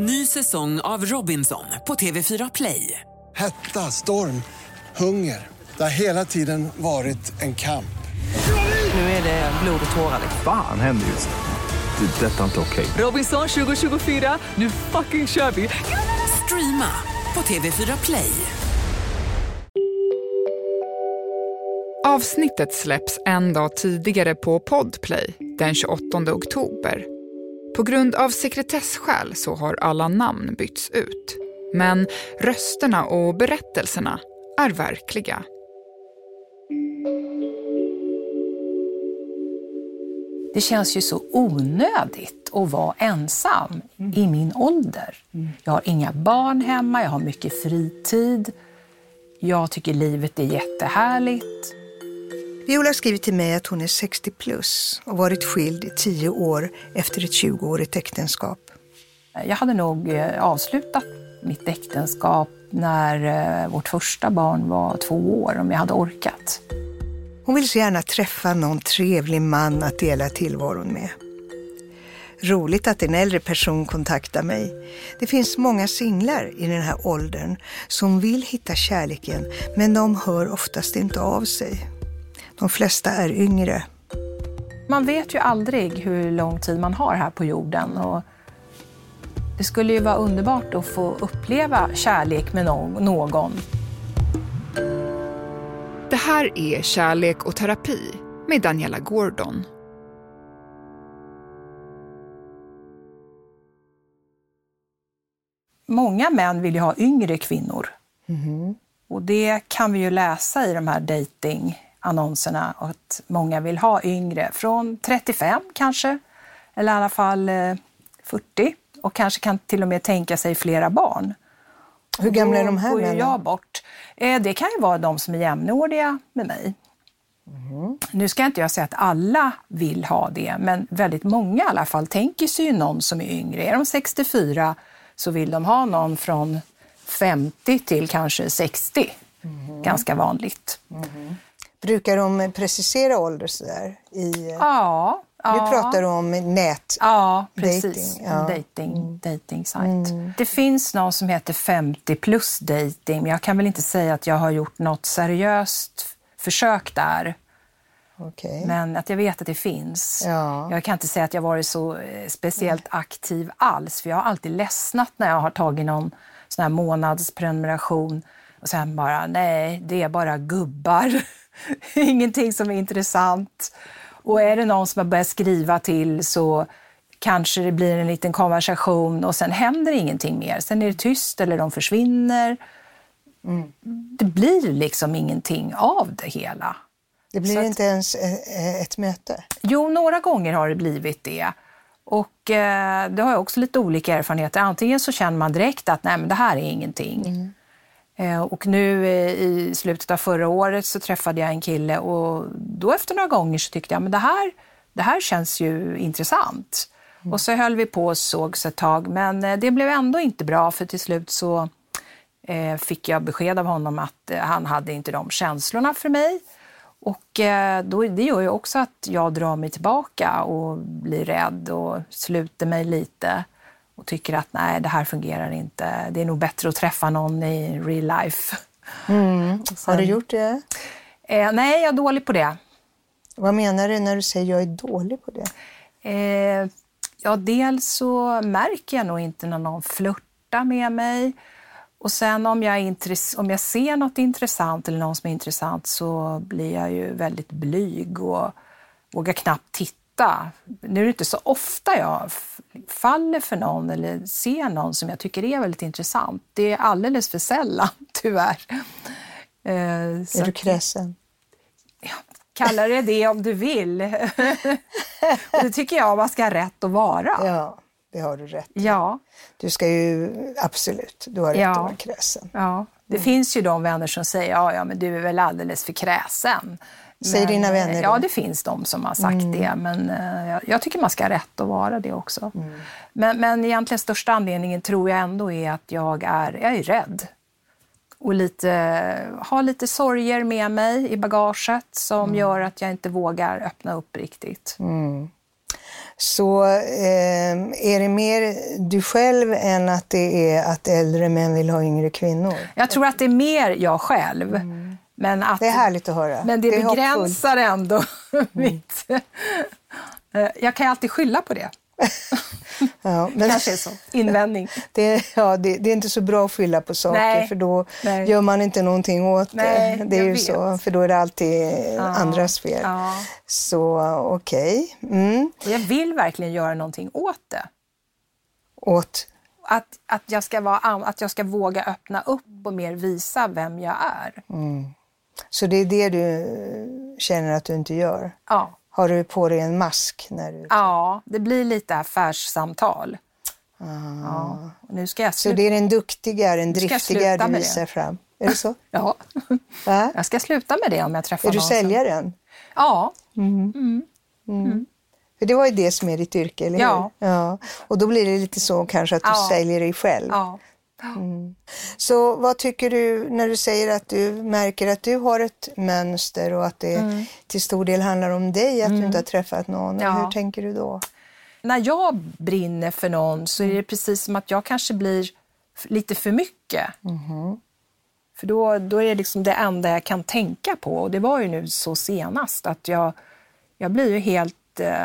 Ny säsong av Robinson på TV4 Play. Hetta, storm, hunger. Det har hela tiden varit en kamp. Nu är det blod och tårar. Fan händer just nu. Det. är Detta är inte okej. Robinson 2024, nu fucking kör vi! Streama på TV4 Play. Avsnittet släpps en dag tidigare på Podplay, den 28 oktober. På grund av sekretessskäl så har alla namn bytts ut. Men rösterna och berättelserna är verkliga. Det känns ju så onödigt att vara ensam i min ålder. Jag har inga barn hemma, jag har mycket fritid. Jag tycker livet är jättehärligt. Viola skriver till mig att hon är 60 plus och varit skild i 10 år efter ett 20-årigt äktenskap. Jag hade nog eh, avslutat mitt äktenskap när eh, vårt första barn var två år, om jag hade orkat. Hon vill så gärna träffa någon trevlig man att dela tillvaron med. Roligt att en äldre person kontaktar mig. Det finns många singlar i den här åldern som vill hitta kärleken men de hör oftast inte av sig. De flesta är yngre. Man vet ju aldrig hur lång tid man har här på jorden. Och det skulle ju vara underbart att få uppleva kärlek med någon. Det här är Kärlek och terapi med Daniela Gordon. Många män vill ju ha yngre kvinnor. Och det kan vi ju läsa i de här datingannonserna att många vill ha yngre, från 35 kanske, eller i alla fall eh, 40 och kanske kan till och med tänka sig flera barn. Hur gamla är de här männen? jag bort. Eh, Det kan ju vara de som är jämnåriga med mig. Nu ska inte jag säga att alla vill ha det, men väldigt många i alla fall tänker sig ju någon som är yngre. Är de 64 så vill de ha någon från 50 till kanske 60. Ganska vanligt. Brukar de precisera ålder sådär? I, Ja, ja. Nu pratar du om nät. Ja, precis. Dating, ja. Mm. Dating, dating site. Det finns någon som heter 50 plus dating, men jag kan väl inte säga att jag har gjort något seriöst försök där. Okej. Men att jag vet att det finns. Ja. Jag kan inte säga att jag varit så eh, speciellt aktiv alls, för jag har alltid ledsnat när jag har tagit någon sån här månadsprenumeration och sen bara, nej, det är bara gubbar. Ingenting som är intressant. Och är det någon som har börjat skriva till så kanske det blir en liten konversation och sen händer ingenting mer. Sen är det tyst eller de försvinner. Det blir liksom ingenting av det hela. Det blir att- inte ens eh, ett möte. Jo, några gånger har det blivit det. Och eh, det har jag också lite olika erfarenheter. Antingen så känner man direkt att nej, men det här är ingenting. Eh, och nu eh, i slutet av förra året så träffade jag en kille och då efter några gånger så tyckte jag men det här, det här känns ju intressant. Och så höll vi på och sågs ett tag, men eh, det blev ändå inte bra för till slut så eh, fick jag besked av honom att eh, han hade inte de känslorna för mig. Och eh, då, det gör ju också att jag drar mig tillbaka och blir rädd och sluter mig lite och tycker att nej, det här fungerar inte. Det är nog bättre att träffa någon i real life. Har du gjort det? Eh, nej, jag är dålig på det. Vad menar du när du säger jag är dålig på det? Eh, ja, dels så märker jag nog inte när någon flörtar med mig. Och sen om jag, om jag ser något intressant eller någon som är intressant så blir jag ju väldigt blyg och vågar knappt titta. Nu är det inte så ofta jag faller för någon eller ser någon som jag tycker är väldigt intressant. Det är alldeles för sällan, tyvärr. Eh, Är du kräsen? Kalla det det om du vill. och det tycker jag man ska ha rätt att vara. Ja, det har du rätt. Ja, Du ska ju, absolut, du har rätt Ja. att vara kräsen. ja. Det finns ju de vänner som säger ja, ja, men du är väl alldeles för kräsen. Säger Men, dina vänner eh, det? Ja, det finns de som har sagt det, men eh, jag, jag tycker man ska ha rätt att vara det också. Men, men egentligen största anledningen tror jag ändå är att jag är, jag är rädd. Och lite, har lite sorger med mig i bagaget som gör att jag inte vågar öppna upp riktigt. Så eh, är det mer du själv än att det är att äldre män vill ha yngre kvinnor? Jag tror att det är mer jag själv. Men att, Det är härligt att höra. Men det, hoppfullt. begränsar ändå mitt... Eh, Jag kan ju alltid skylla på det. Ja, men Kanske är så. Invändning. det, ja, det, det är inte så bra att skylla på saker Nej. för då Nej. gör man inte någonting åt Nej, det. Det är ju vet. så, för då är det alltid andras fel. Ja. Så okej. Mm. Och Jag vill verkligen göra någonting åt det. Åt Att, att, jag ska vara, att jag ska våga öppna upp och mer visa vem jag är. Så det är det du känner att du inte gör? Ja. Har du på dig en mask? när du... ja, det blir lite affärssamtal. Ja. och Nu ska jag Så sluta. det är den duktiga, den driftiga du visar det. fram? Är det så? Ja. Va? Jag ska sluta med det om jag träffar Är du någon. som- säljaren? Ja. För det var ju det som är ditt yrke, eller hur? Ja. ja. Och då blir det lite så kanske att du Ja. säljer dig själv. ja. Så vad tycker du när du säger att du märker att du har ett mönster och att det Mm. till stor del handlar om dig, att du inte har träffat någon? Ja. Hur tänker du då? När jag brinner för någon så är det precis som att jag kanske blir lite för mycket. För då, då är det liksom det enda jag kan tänka på. Och det var ju nu så senast att jag, jag blir ju helt eh,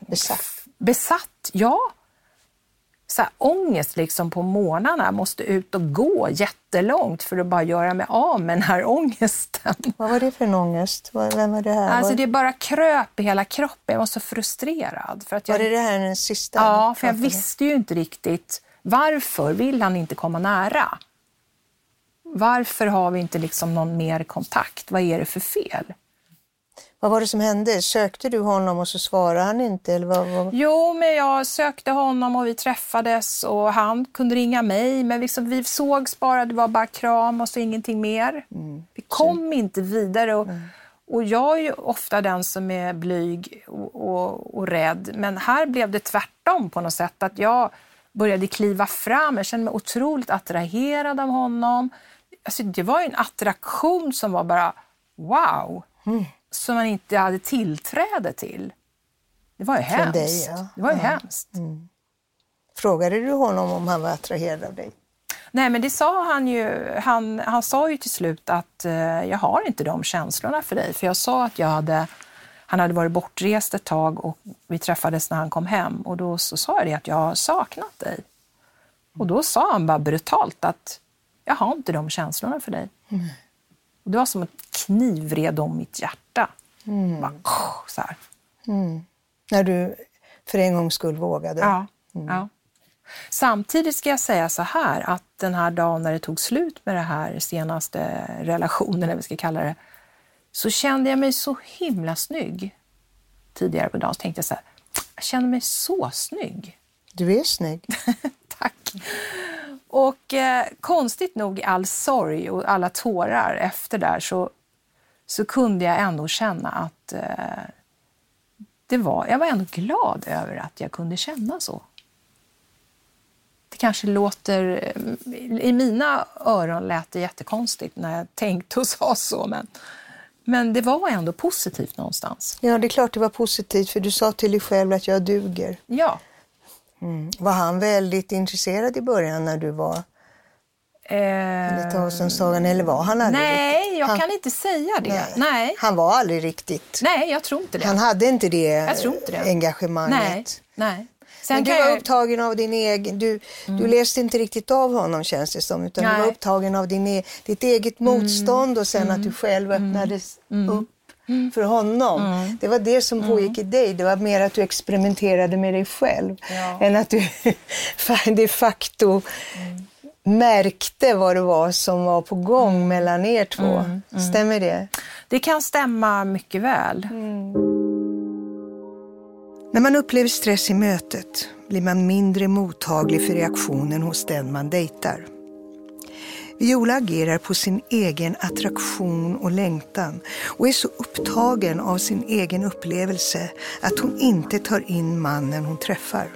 Besatt. besatt. Ja. Så här, ångest liksom på morgnarna, måste ut och gå jättelångt för att bara göra mig av med den här ångesten. Vad var det för en ångest? Vem var det här? Alltså det bara kröp i hela kroppen. Jag var så frustrerad. För att jag, var det det här den sista? Ja, för jag visste ju inte riktigt varför vill han inte komma nära? Varför har vi inte liksom någon mer kontakt? Vad är det för fel? Vad var det som hände? Sökte du honom och så svarade han inte? Eller vad, vad... Jo, men jag sökte honom och vi träffades och han kunde ringa mig. Men liksom, vi sågs bara, det var bara kram och så ingenting mer. Vi kom inte vidare. Och, och jag är ju ofta den som är blyg och, och, och rädd. Men här blev det tvärtom på något sätt. Att jag började kliva fram. Jag kände mig otroligt attraherad av honom. Alltså, det var en attraktion som var bara wow. Som man inte hade tillträde till. Det var ju hemskt. dig, ja. Det var ju hemskt. Frågade du honom om han var attraherad av dig? Nej, men det sa han ju. Han, han sa ju till slut att eh, jag har inte de känslorna för dig. För jag sa att jag hade, han hade varit bortrest ett tag och vi träffades när han kom hem. Och då så sa jag det att jag har saknat dig. Och då sa han bara brutalt att jag har inte de känslorna för dig. Och det var som ett knivred om mitt hjärta. Bara, så här. När du för en gångs skull vågade? Ja, ja. Samtidigt ska jag säga så här att den här dagen när det tog slut med det här senaste relationen, eller vi ska kalla det, så kände jag mig så himla snygg. Tidigare på dagen så tänkte jag så här, jag känner mig så snygg. Du är snygg. Tack. Och eh, konstigt nog i all sorg och alla tårar efter där så, så kunde jag ändå känna att eh, det var, jag var ändå glad över att jag kunde känna så. Det kanske låter, i mina öron lät det jättekonstigt när jag tänkte och sa så, men, men det var ändå positivt någonstans. Ja, det är klart det var positivt för du sa till dig själv att jag duger. Ja. Var han väldigt intresserad i början när du var Eh, lite avståndstagande eller var han aldrig nej, riktigt? jag han, kan inte säga det. Nej. Han var aldrig riktigt. Nej, jag tror inte det. Han hade inte det Jag tror inte det. engagemanget. Nej, nej. Sen Men du var jag... Mm. upptagen av din egen, du, du läste inte riktigt av honom känns det som, utan du Nej. var upptagen av din, e- ditt eget motstånd och sen att du själv öppnades upp för honom. Det var det som pågick i dig, det var mer att du experimenterade med dig själv Ja. än att du de facto märkte vad det var som var på gång mellan er två. Stämmer det? Det kan stämma mycket väl. När man upplever stress i mötet blir man mindre mottaglig för reaktionen hos den man dejtar. Viola agerar på sin egen attraktion och längtan och är så upptagen av sin egen upplevelse att hon inte tar in mannen hon träffar.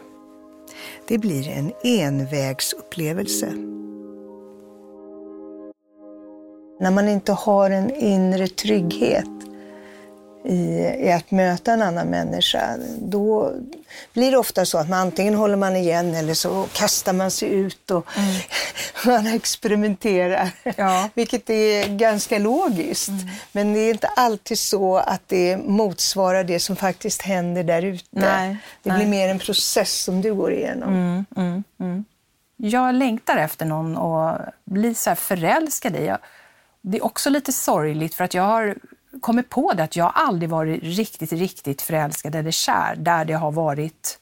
Det blir en envägsupplevelse. När man inte har en inre trygghet i, i att möta en annan människa, då blir det ofta så att man antingen håller man igen eller så kastar man sig ut och mm. man experimenterar. Ja. Vilket är ganska logiskt. Mm. Men det är inte alltid så att det motsvarar det som faktiskt händer där ute. Det blir nej. mer en process som du går igenom. Mm, mm, mm. jag längtar efter någon och blir så förälskad i. Det är också lite sorgligt för att jag har kommit på det att jag aldrig varit riktigt, riktigt förälskad eller kär där det har varit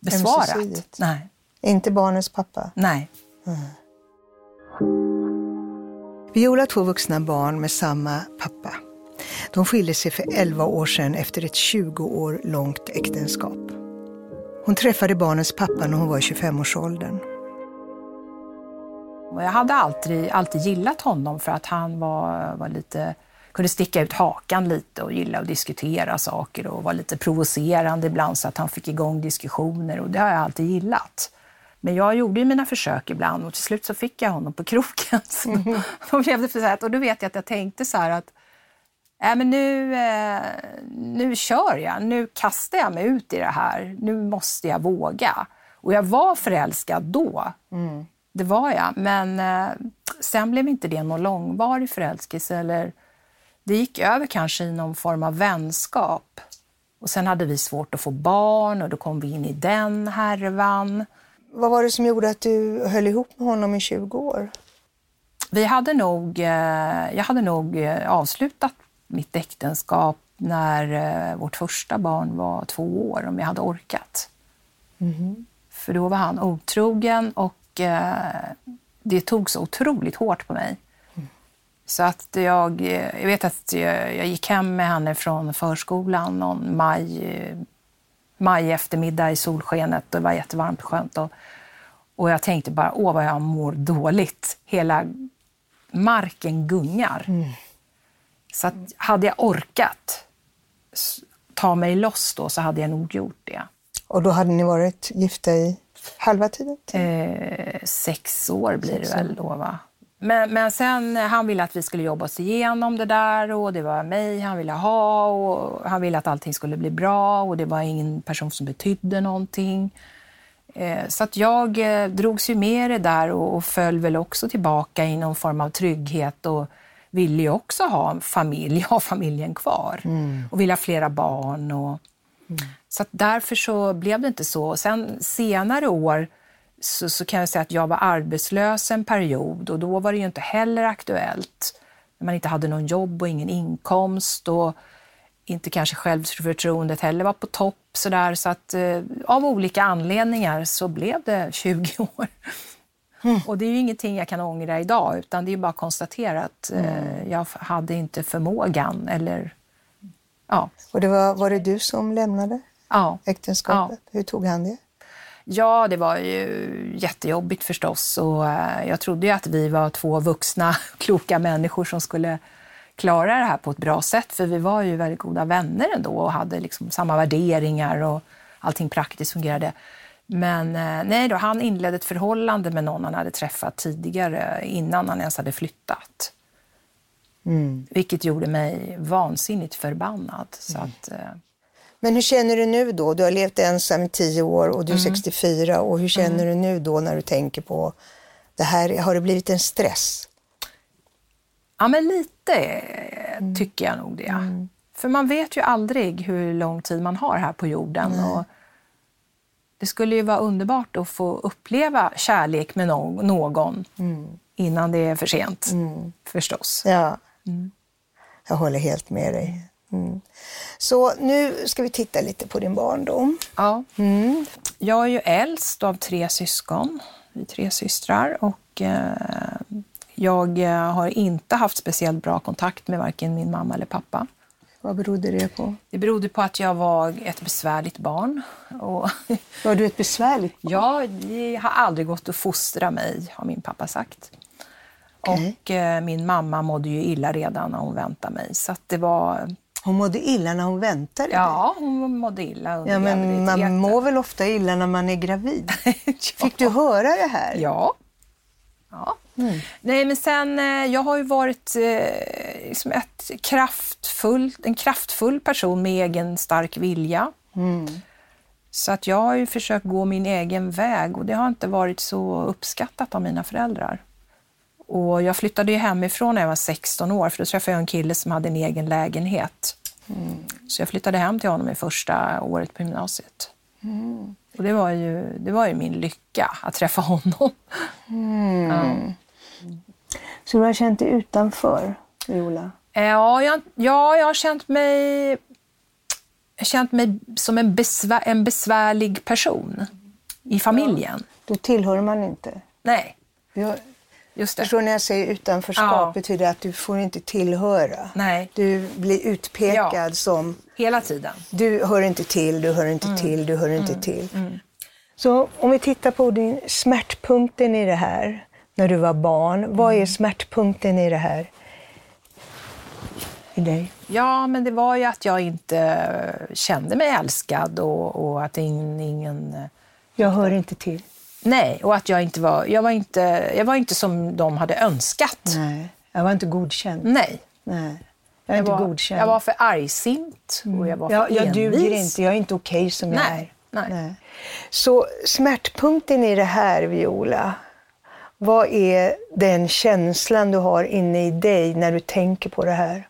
besvarat. Nej. Inte barnets pappa? Nej. Mm. Viola har två vuxna barn med samma pappa. De skilde sig för 11 år sedan efter ett 20 år långt äktenskap. Hon träffade barnens pappa när hon var i 25-årsåldern. Jag hade alltid, alltid gillat honom för att han var, var lite kunde sticka ut hakan lite och gilla att diskutera saker och var lite provocerande ibland så att han fick igång diskussioner och det har jag alltid gillat. Men jag gjorde ju mina försök ibland och till slut så fick jag honom på kroken. Så mm. då blev det för så här, och då vet jag att jag tänkte så här att äh, men nu, eh, nu kör jag, nu kastar jag mig ut i det här, nu måste jag våga. Och jag var förälskad då, mm. det var jag, men eh, sen blev inte det någon långvarig förälskelse eller det gick över kanske i någon form av vänskap. Och sen hade vi svårt att få barn och då kom vi in i den härvan. Vad var det som gjorde att du höll ihop med honom i 20 år? Vi hade nog, eh, jag hade nog eh, avslutat mitt äktenskap när eh, vårt första barn var två år, om jag hade orkat. Mm. För då var han otrogen och det tog så otroligt hårt på mig. Så att jag, jag vet att jag, gick hem med henne från förskolan någon maj, maj eftermiddag i solskenet. Det var jättevarmt och skönt. Och, och jag tänkte bara, åh vad jag mår dåligt. Hela marken gungar. Mm. Så att hade jag orkat ta mig loss då så hade jag nog gjort det. Och då hade ni varit gifta i halva tiden? Eh, sex år blir sex det väl då va? Men, men sen, han ville att vi skulle jobba oss igenom det där och det var mig han ville ha och han ville att allting skulle bli bra och det var ingen person som betydde någonting. Eh, så att jag eh, drogs ju med det där och, och föll väl också tillbaka i någon form av trygghet och ville ju också ha en familj, ha familjen kvar mm. och ville ha flera barn. Och, mm. Så därför så blev det inte så. Sen senare år så, så kan jag säga att jag var arbetslös en period och då var det ju inte heller aktuellt. När man inte hade någon jobb och ingen inkomst och inte kanske självförtroendet heller var på topp. Så, där, så att eh, av olika anledningar så blev det 20 år. Mm. Och det är ju ingenting jag kan ångra idag, utan det är bara att konstatera att eh, mm. jag hade inte förmågan. Eller, ja. Och det var, var det du som lämnade ja. äktenskapet? Ja. Hur tog han det? Ja, det var ju jättejobbigt förstås och eh, jag trodde ju att vi var två vuxna, kloka människor som skulle klara det här på ett bra sätt, för vi var ju väldigt goda vänner ändå och hade liksom samma värderingar och allting praktiskt fungerade. Men eh, nej då, han inledde ett förhållande med någon han hade träffat tidigare innan han ens hade flyttat. Mm. Vilket gjorde mig vansinnigt förbannad. Så mm. att, eh, men hur känner du nu då? Du har levt ensam i tio år och du är mm. 64 och hur känner mm. du nu då när du tänker på det här? Har det blivit en stress? Ja, men lite mm. tycker jag nog det. Mm. För man vet ju aldrig hur lång tid man har här på jorden. Och det skulle ju vara underbart att få uppleva kärlek med någon mm. innan det är för sent, mm. förstås. Ja, jag håller helt med dig. Mm. Så nu ska vi titta lite på din barndom. Ja. Mm. Jag är ju äldst av tre syskon. Vi är tre systrar och eh, jag eh, har inte haft speciellt bra kontakt med varken min mamma eller pappa. Vad berodde det på? Det berodde på att jag var ett besvärligt barn. Och var du ett besvärligt barn? Ja, det har aldrig gått att fostra mig, har min pappa sagt. Okay. Och eh, min mamma mådde ju illa redan när hon väntade mig. Så det var hon mådde illa när hon väntade? Ja, hon mådde illa under ja, men Man mår väl ofta illa när man är gravid? ja. Fick du höra det här? Ja. ja. Mm. Nej, men sen, eh, jag har ju varit, eh, liksom ett kraftfull, en kraftfull person med egen stark vilja. Så att jag har ju försökt gå min egen väg och det har inte varit så uppskattat av mina föräldrar. Och jag flyttade ju hemifrån när jag var 16 år för då träffade jag en kille som hade en egen lägenhet. Så jag flyttade hem till honom i första året på gymnasiet. Och det var, ju, det var ju min lycka att träffa honom. Ja. Så du har känt dig utanför, Viola? Ja, jag, ja, jag har känt mig, känt mig som en, besvär, en besvärlig person i familjen. Då tillhör man inte. Nej, Jag just det. förstår när jag säger utanförskap Ja. betyder att du får inte tillhöra. Nej, Du blir utpekad som hela tiden. du hör inte till, du hör inte till, du hör inte till. Så om vi tittar på din smärtpunkten i det här när du var barn. Vad är smärtpunkten i det här? I dig? Ja, men det var ju att jag inte kände mig älskad och, och att ingen, ingen... Jag hör inte till. Nej, och att jag inte var... Jag var inte, jag var inte som de hade önskat. Nej, jag var inte godkänd. Nej. Nej. Jag är Jag inte var, godkänd. jag var för argsint och jag var för jag, jag envis. duger inte, jag är inte okej som jag Nej, är. nej. Så smärtpunkten i det här, Viola, vad är den känslan du har inne i dig när du tänker på det här?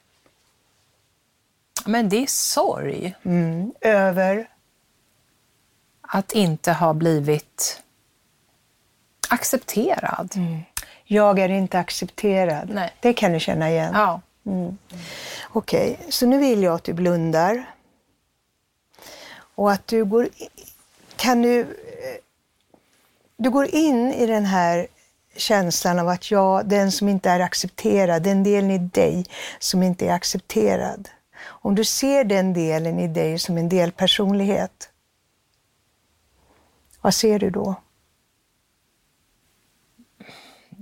Men det är sorg. Mm. Över? Att inte ha blivit accepterad. Jag är inte accepterad. Nej. Det kan du känna igen. Ja. Okej, så nu vill jag att du blundar. Och att du går... Kan du... eh, Du går in i den här känslan av att jag, den som inte är accepterad, den delen i dig som inte är accepterad. Om du ser den delen i dig som en delpersonlighet, vad ser du då?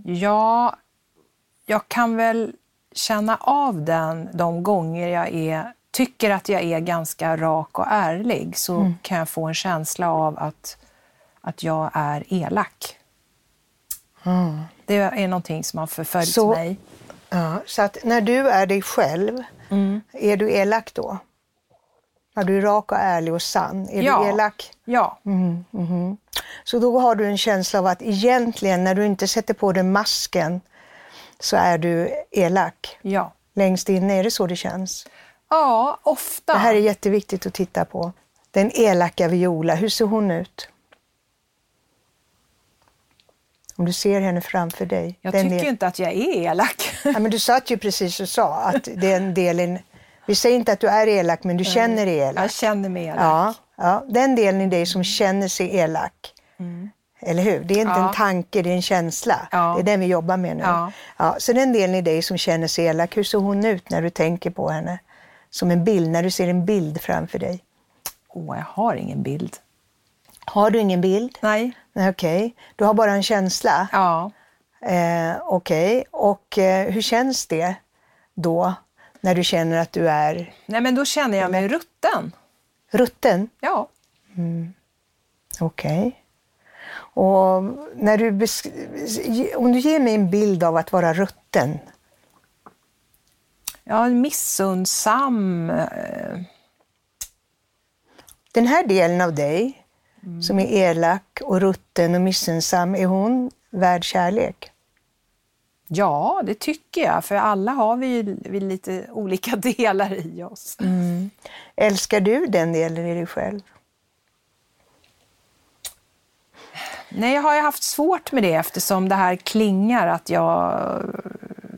Ja, jag kan väl känna av den de gånger jag är, tycker att jag är ganska rak och ärlig. Så kan jag få en känsla av att, att jag är elak. Det är någonting som har förföljt Så- mig. Ja, så att när du är dig själv, är du elak då? Är du rak och ärlig och sann? Är Ja. du elak? Ja, Så då har du en känsla av att egentligen när du inte sätter på dig masken så är du elak. ja. Längst inne, är det så det känns? Ja, ofta. Det här är jätteviktigt att titta på. Den elaka Viola, hur ser hon ut? Om du ser henne framför dig. jag tycker del- inte att jag är elak. Ja, men du satt ju precis och sa att den delen... Vi säger inte att du är elak, men du känner dig elak. Jag känner mig elak. Ja, ja, den delen i dig som känner sig elak. Eller hur? Det är inte Mm. Ja. en tanke, det är en känsla. Ja. Det är den vi jobbar med nu. Ja. Ja, så den delen i dig som känner sig elak, hur ser hon ut när du tänker på henne? Som en bild, när du ser en bild framför dig. Åh, jag har ingen bild. Har du ingen bild? Nej. Okej, du har bara en känsla. Ja. Eh, Okej, och eh, hur känns det då? När du känner att du är Nej, men då känner jag mig rutten. rutten? Ja. Okej. Och när du besk- om du ger mig en bild av att vara rutten, Ja, missundsam. eh, den här delen av dig som är elak och rutten och missunnsam, är hon värd kärlek? Ja, det tycker jag. För alla har vi ju vi lite olika delar i oss. Älskar du den delen i dig själv? Nej, jag har ju haft svårt med det eftersom det här klingar att jag,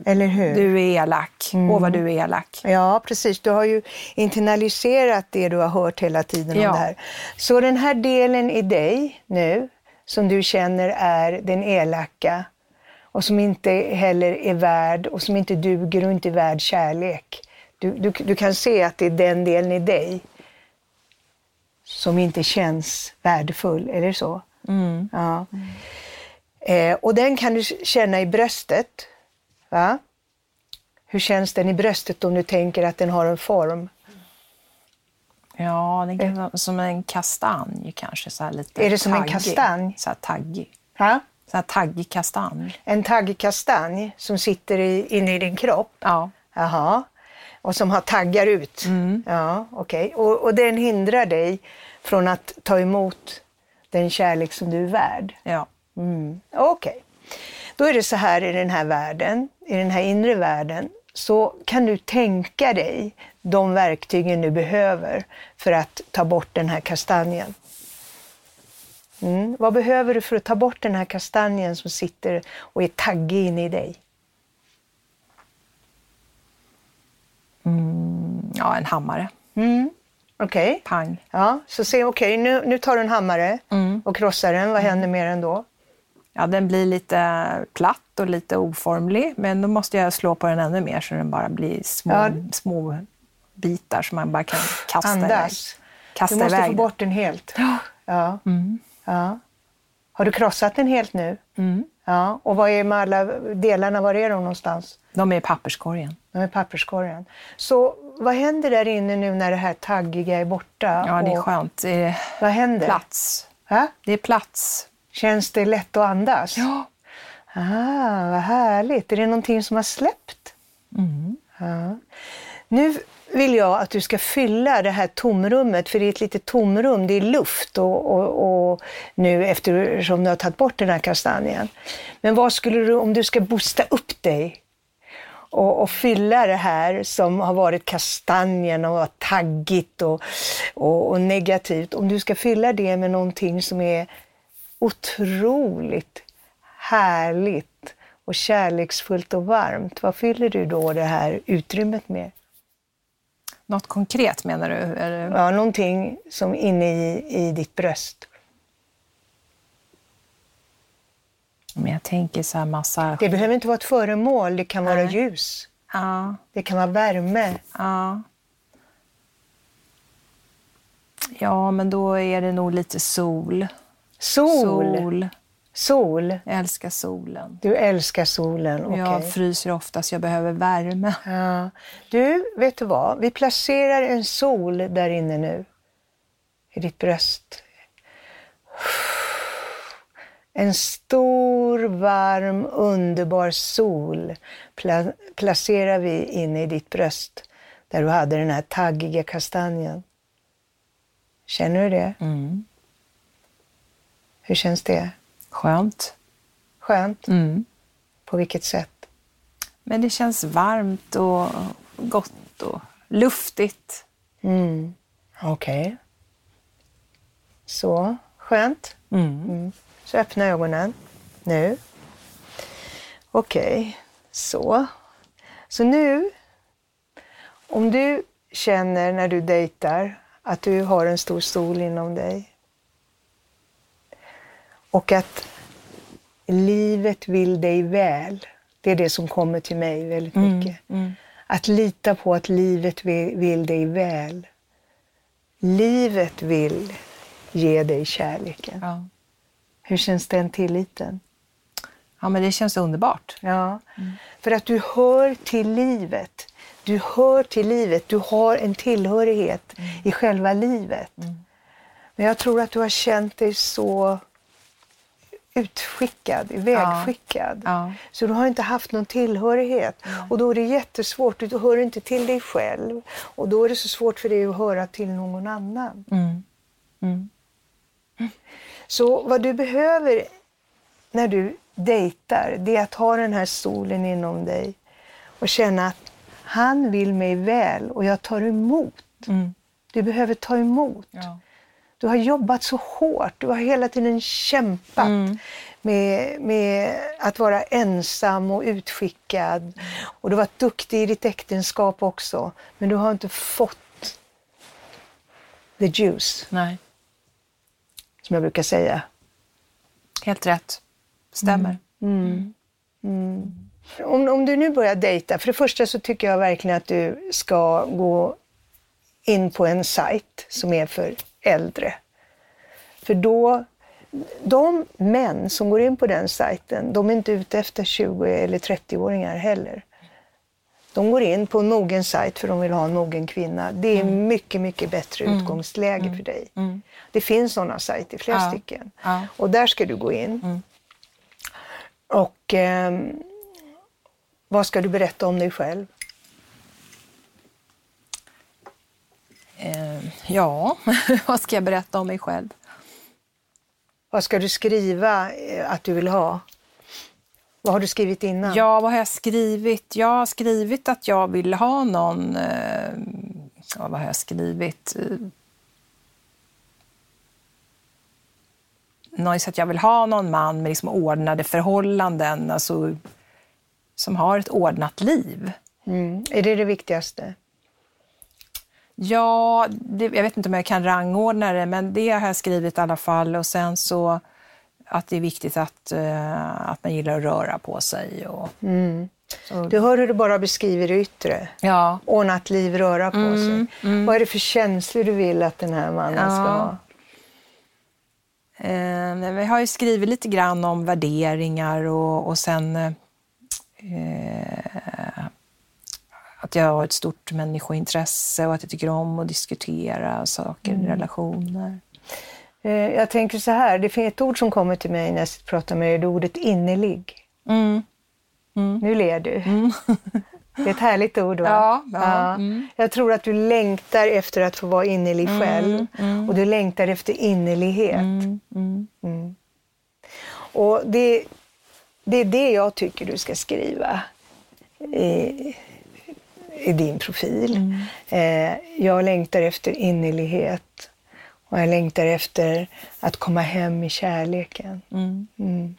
Eller hur? du är elak. Åh, vad du är elak. Ja, precis. Du har ju internaliserat det du har hört hela tiden Ja. om det här. Så den här delen i dig nu, som du känner är den elaka och som inte heller är värd och som inte duger och inte är värd kärlek. Du, du, du kan se att det är den delen i dig som inte känns värdefull, är det så? Ja. Eh, och den kan du känna i bröstet. Va? Hur känns den i bröstet om du tänker att den har en form? Ja, den kan vara som en kastanj kanske. Så lite Är det som en taggig. kastanj? Så här taggig. Va? Så här taggig kastanj. En taggig kastanj som sitter i, inne i din kropp. Ja. Jaha. Och som har taggar ut? Ja, okej. Och, och den hindrar dig från att ta emot den kärlek som du är värd? Ja. Okej. Då är det så här i den här världen, i den här inre världen, så kan du tänka dig de verktygen du behöver för att ta bort den här kastanjen. Mm. Vad behöver du för att ta bort den här kastanjen som sitter och är taggig inne i dig? ja, en hammare. Okej. Pang. Ja, så se, okej, nu, nu tar du en hammare och krossar den. Vad händer med den då? Ja, den blir lite platt och lite oformlig, men då måste jag slå på den ännu mer så den bara blir små, Ja. små bitar som man bara kan kasta iväg. Andas. Kasta Du måste iväg få bort den helt. Ja. Ja. Har du krossat den helt nu? Ja. Och vad är med alla delarna? Var är de någonstans? De är i papperskorgen. De är i papperskorgen. Så vad händer där inne nu när det här taggiga är borta? Ja, det är skönt. Det är Vad händer? plats. Va? Det är plats. Känns det lätt att andas? Ja. Ah, vad härligt. Är det någonting som har släppt? Ja. Nu vill jag att du ska fylla det här tomrummet, för det är ett litet tomrum, det är luft och, och, och nu eftersom du har tagit bort den här kastanjen. Men vad skulle du, om du ska boosta upp dig och, och fylla det här som har varit kastanjen och varit taggigt och, och, och negativt, om du ska fylla det med någonting som är otroligt härligt och kärleksfullt och varmt, vad fyller du då det här utrymmet med? Något konkret menar du? Eller? Ja, någonting som inne i, i ditt bröst. Men jag tänker så här massa... Det behöver inte vara ett föremål, det kan vara Nej. ljus. Ja, Det kan vara värme. ja. Ja, men då är det nog lite sol. Sol. Sol. Sol. Jag älskar solen. Du älskar solen. okej. Jag fryser ofta så jag behöver värme. Ja. Du, vet du vad? Vi placerar en sol där inne nu. I ditt bröst. En stor, varm, underbar sol pla- placerar vi inne i ditt bröst. Där du hade den här taggiga kastanjen. Känner du det? Hur känns det? Skönt. Skönt? På vilket sätt? Men det känns varmt och gott och luftigt. Okej. Så, skönt. Mm. Så öppna ögonen nu. Okej, så. Så nu, om du känner när du dejtar att du har en stor sol inom dig och att livet vill dig väl. Det är det som kommer till mig väldigt mycket. Att lita på att livet vill, vill dig väl. Livet vill ge dig kärleken. Ja. Hur känns den tilliten? ja, men det känns underbart. Ja, för att du hör till livet. Du hör till livet, du har en tillhörighet i själva livet. Men jag tror att du har känt dig så utskickad, ivägskickad. Ja. Så du har inte haft någon tillhörighet. Och då är det jättesvårt, du hör inte till dig själv. Och då är det så svårt för dig att höra till någon annan. Så vad du behöver när du dejtar, det är att ha den här solen inom dig och känna att han vill mig väl och jag tar emot. Du behöver ta emot. Du har jobbat så hårt, du har hela tiden kämpat med, med att vara ensam och utskickad. Och du har varit duktig i ditt äktenskap också, men du har inte fått the juice, Nej. som jag brukar säga. Helt rätt. Stämmer. Om, om du nu börjar dejta, för det första så tycker jag verkligen att du ska gå in på en sajt som är för äldre. För då, de män som går in på den sajten, de är inte ute efter 20 eller 30-åringar heller. De går in på en mogen sajt för de vill ha en mogen kvinna. Det är mycket, mycket bättre utgångsläge för dig. Det finns sådana sajter, flera Ja. stycken. Ja. Och där ska du gå in. Och ehm, vad ska du berätta om dig själv? Ja, vad ska jag berätta om mig själv? Vad ska du skriva eh, att du vill ha? Vad har du skrivit innan? Ja, vad har jag skrivit? Jag har skrivit att jag vill ha någon... Eh, ja, vad har jag skrivit? Eh, någon, så att jag vill ha någon man med liksom ordnade förhållanden, alltså, som har ett ordnat liv. Mm. Är det det viktigaste? Ja, det, jag vet inte om jag kan rangordna det, men det har jag skrivit i alla fall. Och sen så att det är viktigt att, uh, att man gillar att röra på sig. Och, mm. Du hör hur du bara beskriver det yttre. Ja. Ordnat liv, röra på mm, sig. Mm. Vad är det för känslor du vill att den här mannen ja. ska ha? Eh, vi har ju skrivit lite grann om värderingar och, och sen eh, att jag har ett stort människointresse och att jag tycker om att diskutera saker, mm. relationer. Eh, jag tänker så här, det finns ett ord som kommer till mig när jag pratar med dig, det är ordet innerlig. Mm. Mm. Nu ler du. Mm. Det är ett härligt ord va? Ja. ja. ja. Mm. Jag tror att du längtar efter att få vara innerlig mm, själv mm. och du längtar efter innerlighet. Och det, det är det jag tycker du ska skriva i din profil. Mm. Eh, jag längtar efter innerlighet och jag längtar efter att komma hem i kärleken. Mm. Mm.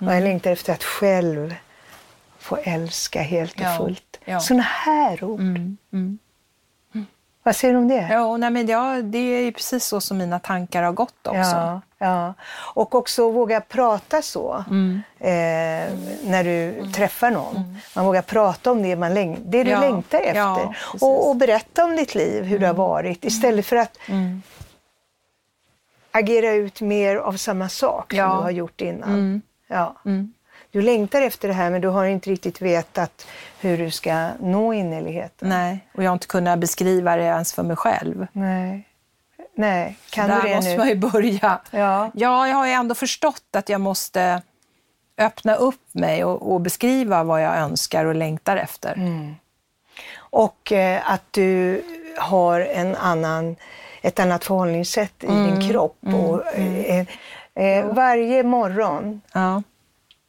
Och jag längtar efter att själv få älska helt och ja. fullt. Ja. Sådana här ord. Mm. Mm. Vad säger du om det? Ja, nej, men ja, det är precis så som mina tankar har gått också. Ja, ja. Och också våga prata så mm. eh, när du träffar någon. Man vågar prata om det, man läng det du ja. längtar efter. Ja, och, och, berätta om ditt liv, hur det har varit, istället för att mm. agera ut mer av samma sak som du har gjort innan. Mm. Ja. Mm. Du längtar efter det här men du har inte riktigt vetat hur du ska nå innerligheten. Nej, och jag har inte kunnat beskriva det ens för mig själv. Nej. Nej. Kan Där du det måste nu? man ju börja. Ja. Ja, jag har ju ändå förstått att jag måste öppna upp mig och, och beskriva vad jag önskar och längtar efter. Mm. Och eh, att du har en annan, ett annat förhållningssätt i Mm. din kropp. Och, eh, eh, varje morgon Ja.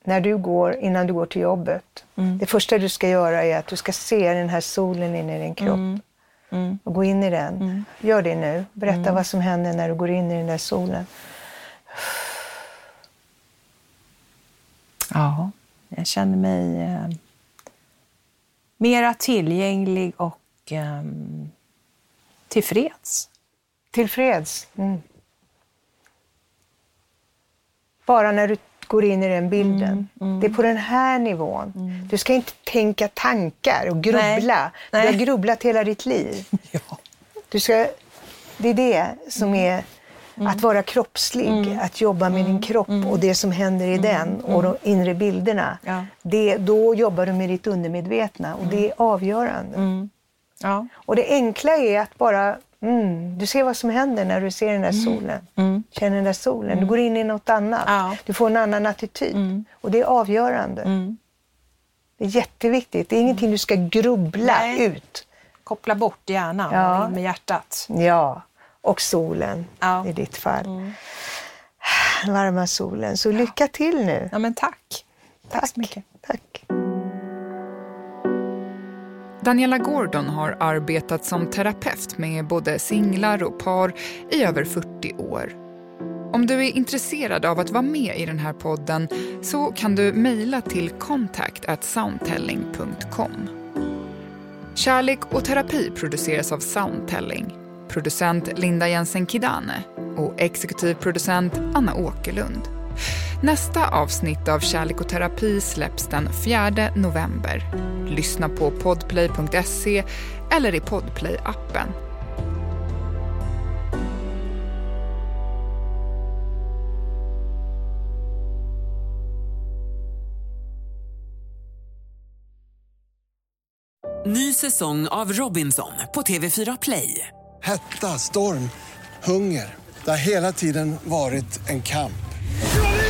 när du går, innan du går till jobbet, Mm. det första du ska göra är att du ska se den här solen inne i din kropp. Mm. Och gå in i den. Gör det nu. Berätta vad som händer när du går in i den där solen. Ja, jag känner mig eh, mera tillgänglig och eh, tillfreds. Tillfreds. Mm. Bara när du går in i den bilden. Mm, Det är på den här nivån. Du ska inte tänka tankar och grubbla. Du Nej. har grubblat hela ditt liv. Ja. Du ska, det är det som är att vara kroppslig, att jobba med din kropp och det som händer i den och de inre bilderna. Ja. Det, då jobbar du med ditt undermedvetna och det är avgörande. Ja. Och det enkla är att bara, mm, du ser vad som händer när du ser den där solen. Känner den där solen. Du går in i något annat. Ja. Du får en annan attityd. Och det är avgörande. Det är jätteviktigt. Det är ingenting du ska grubbla Nej. ut. Koppla bort hjärnan Ja. och in med hjärtat. Ja, och solen Ja. i ditt fall. Varma solen. Så lycka till nu. Ja, men tack. Tack. så mycket. Tack. Daniela Gordon har arbetat som terapeut med både singlar och par i över 40 år. Om du är intresserad av att vara med i den här podden så kan du mejla till contact soundtelling.com. Kärlek och terapi produceras av Soundtelling. Producent Linda Jensen Kidane och exekutiv producent Anna Åkerlund. Nästa avsnitt av Kärlek och terapi släpps den 4 november. Lyssna på podplay.se eller i Podplay-appen. Ny säsong av Robinson på TV4 Play. Hetta, storm, hunger. Det har hela tiden varit en kamp.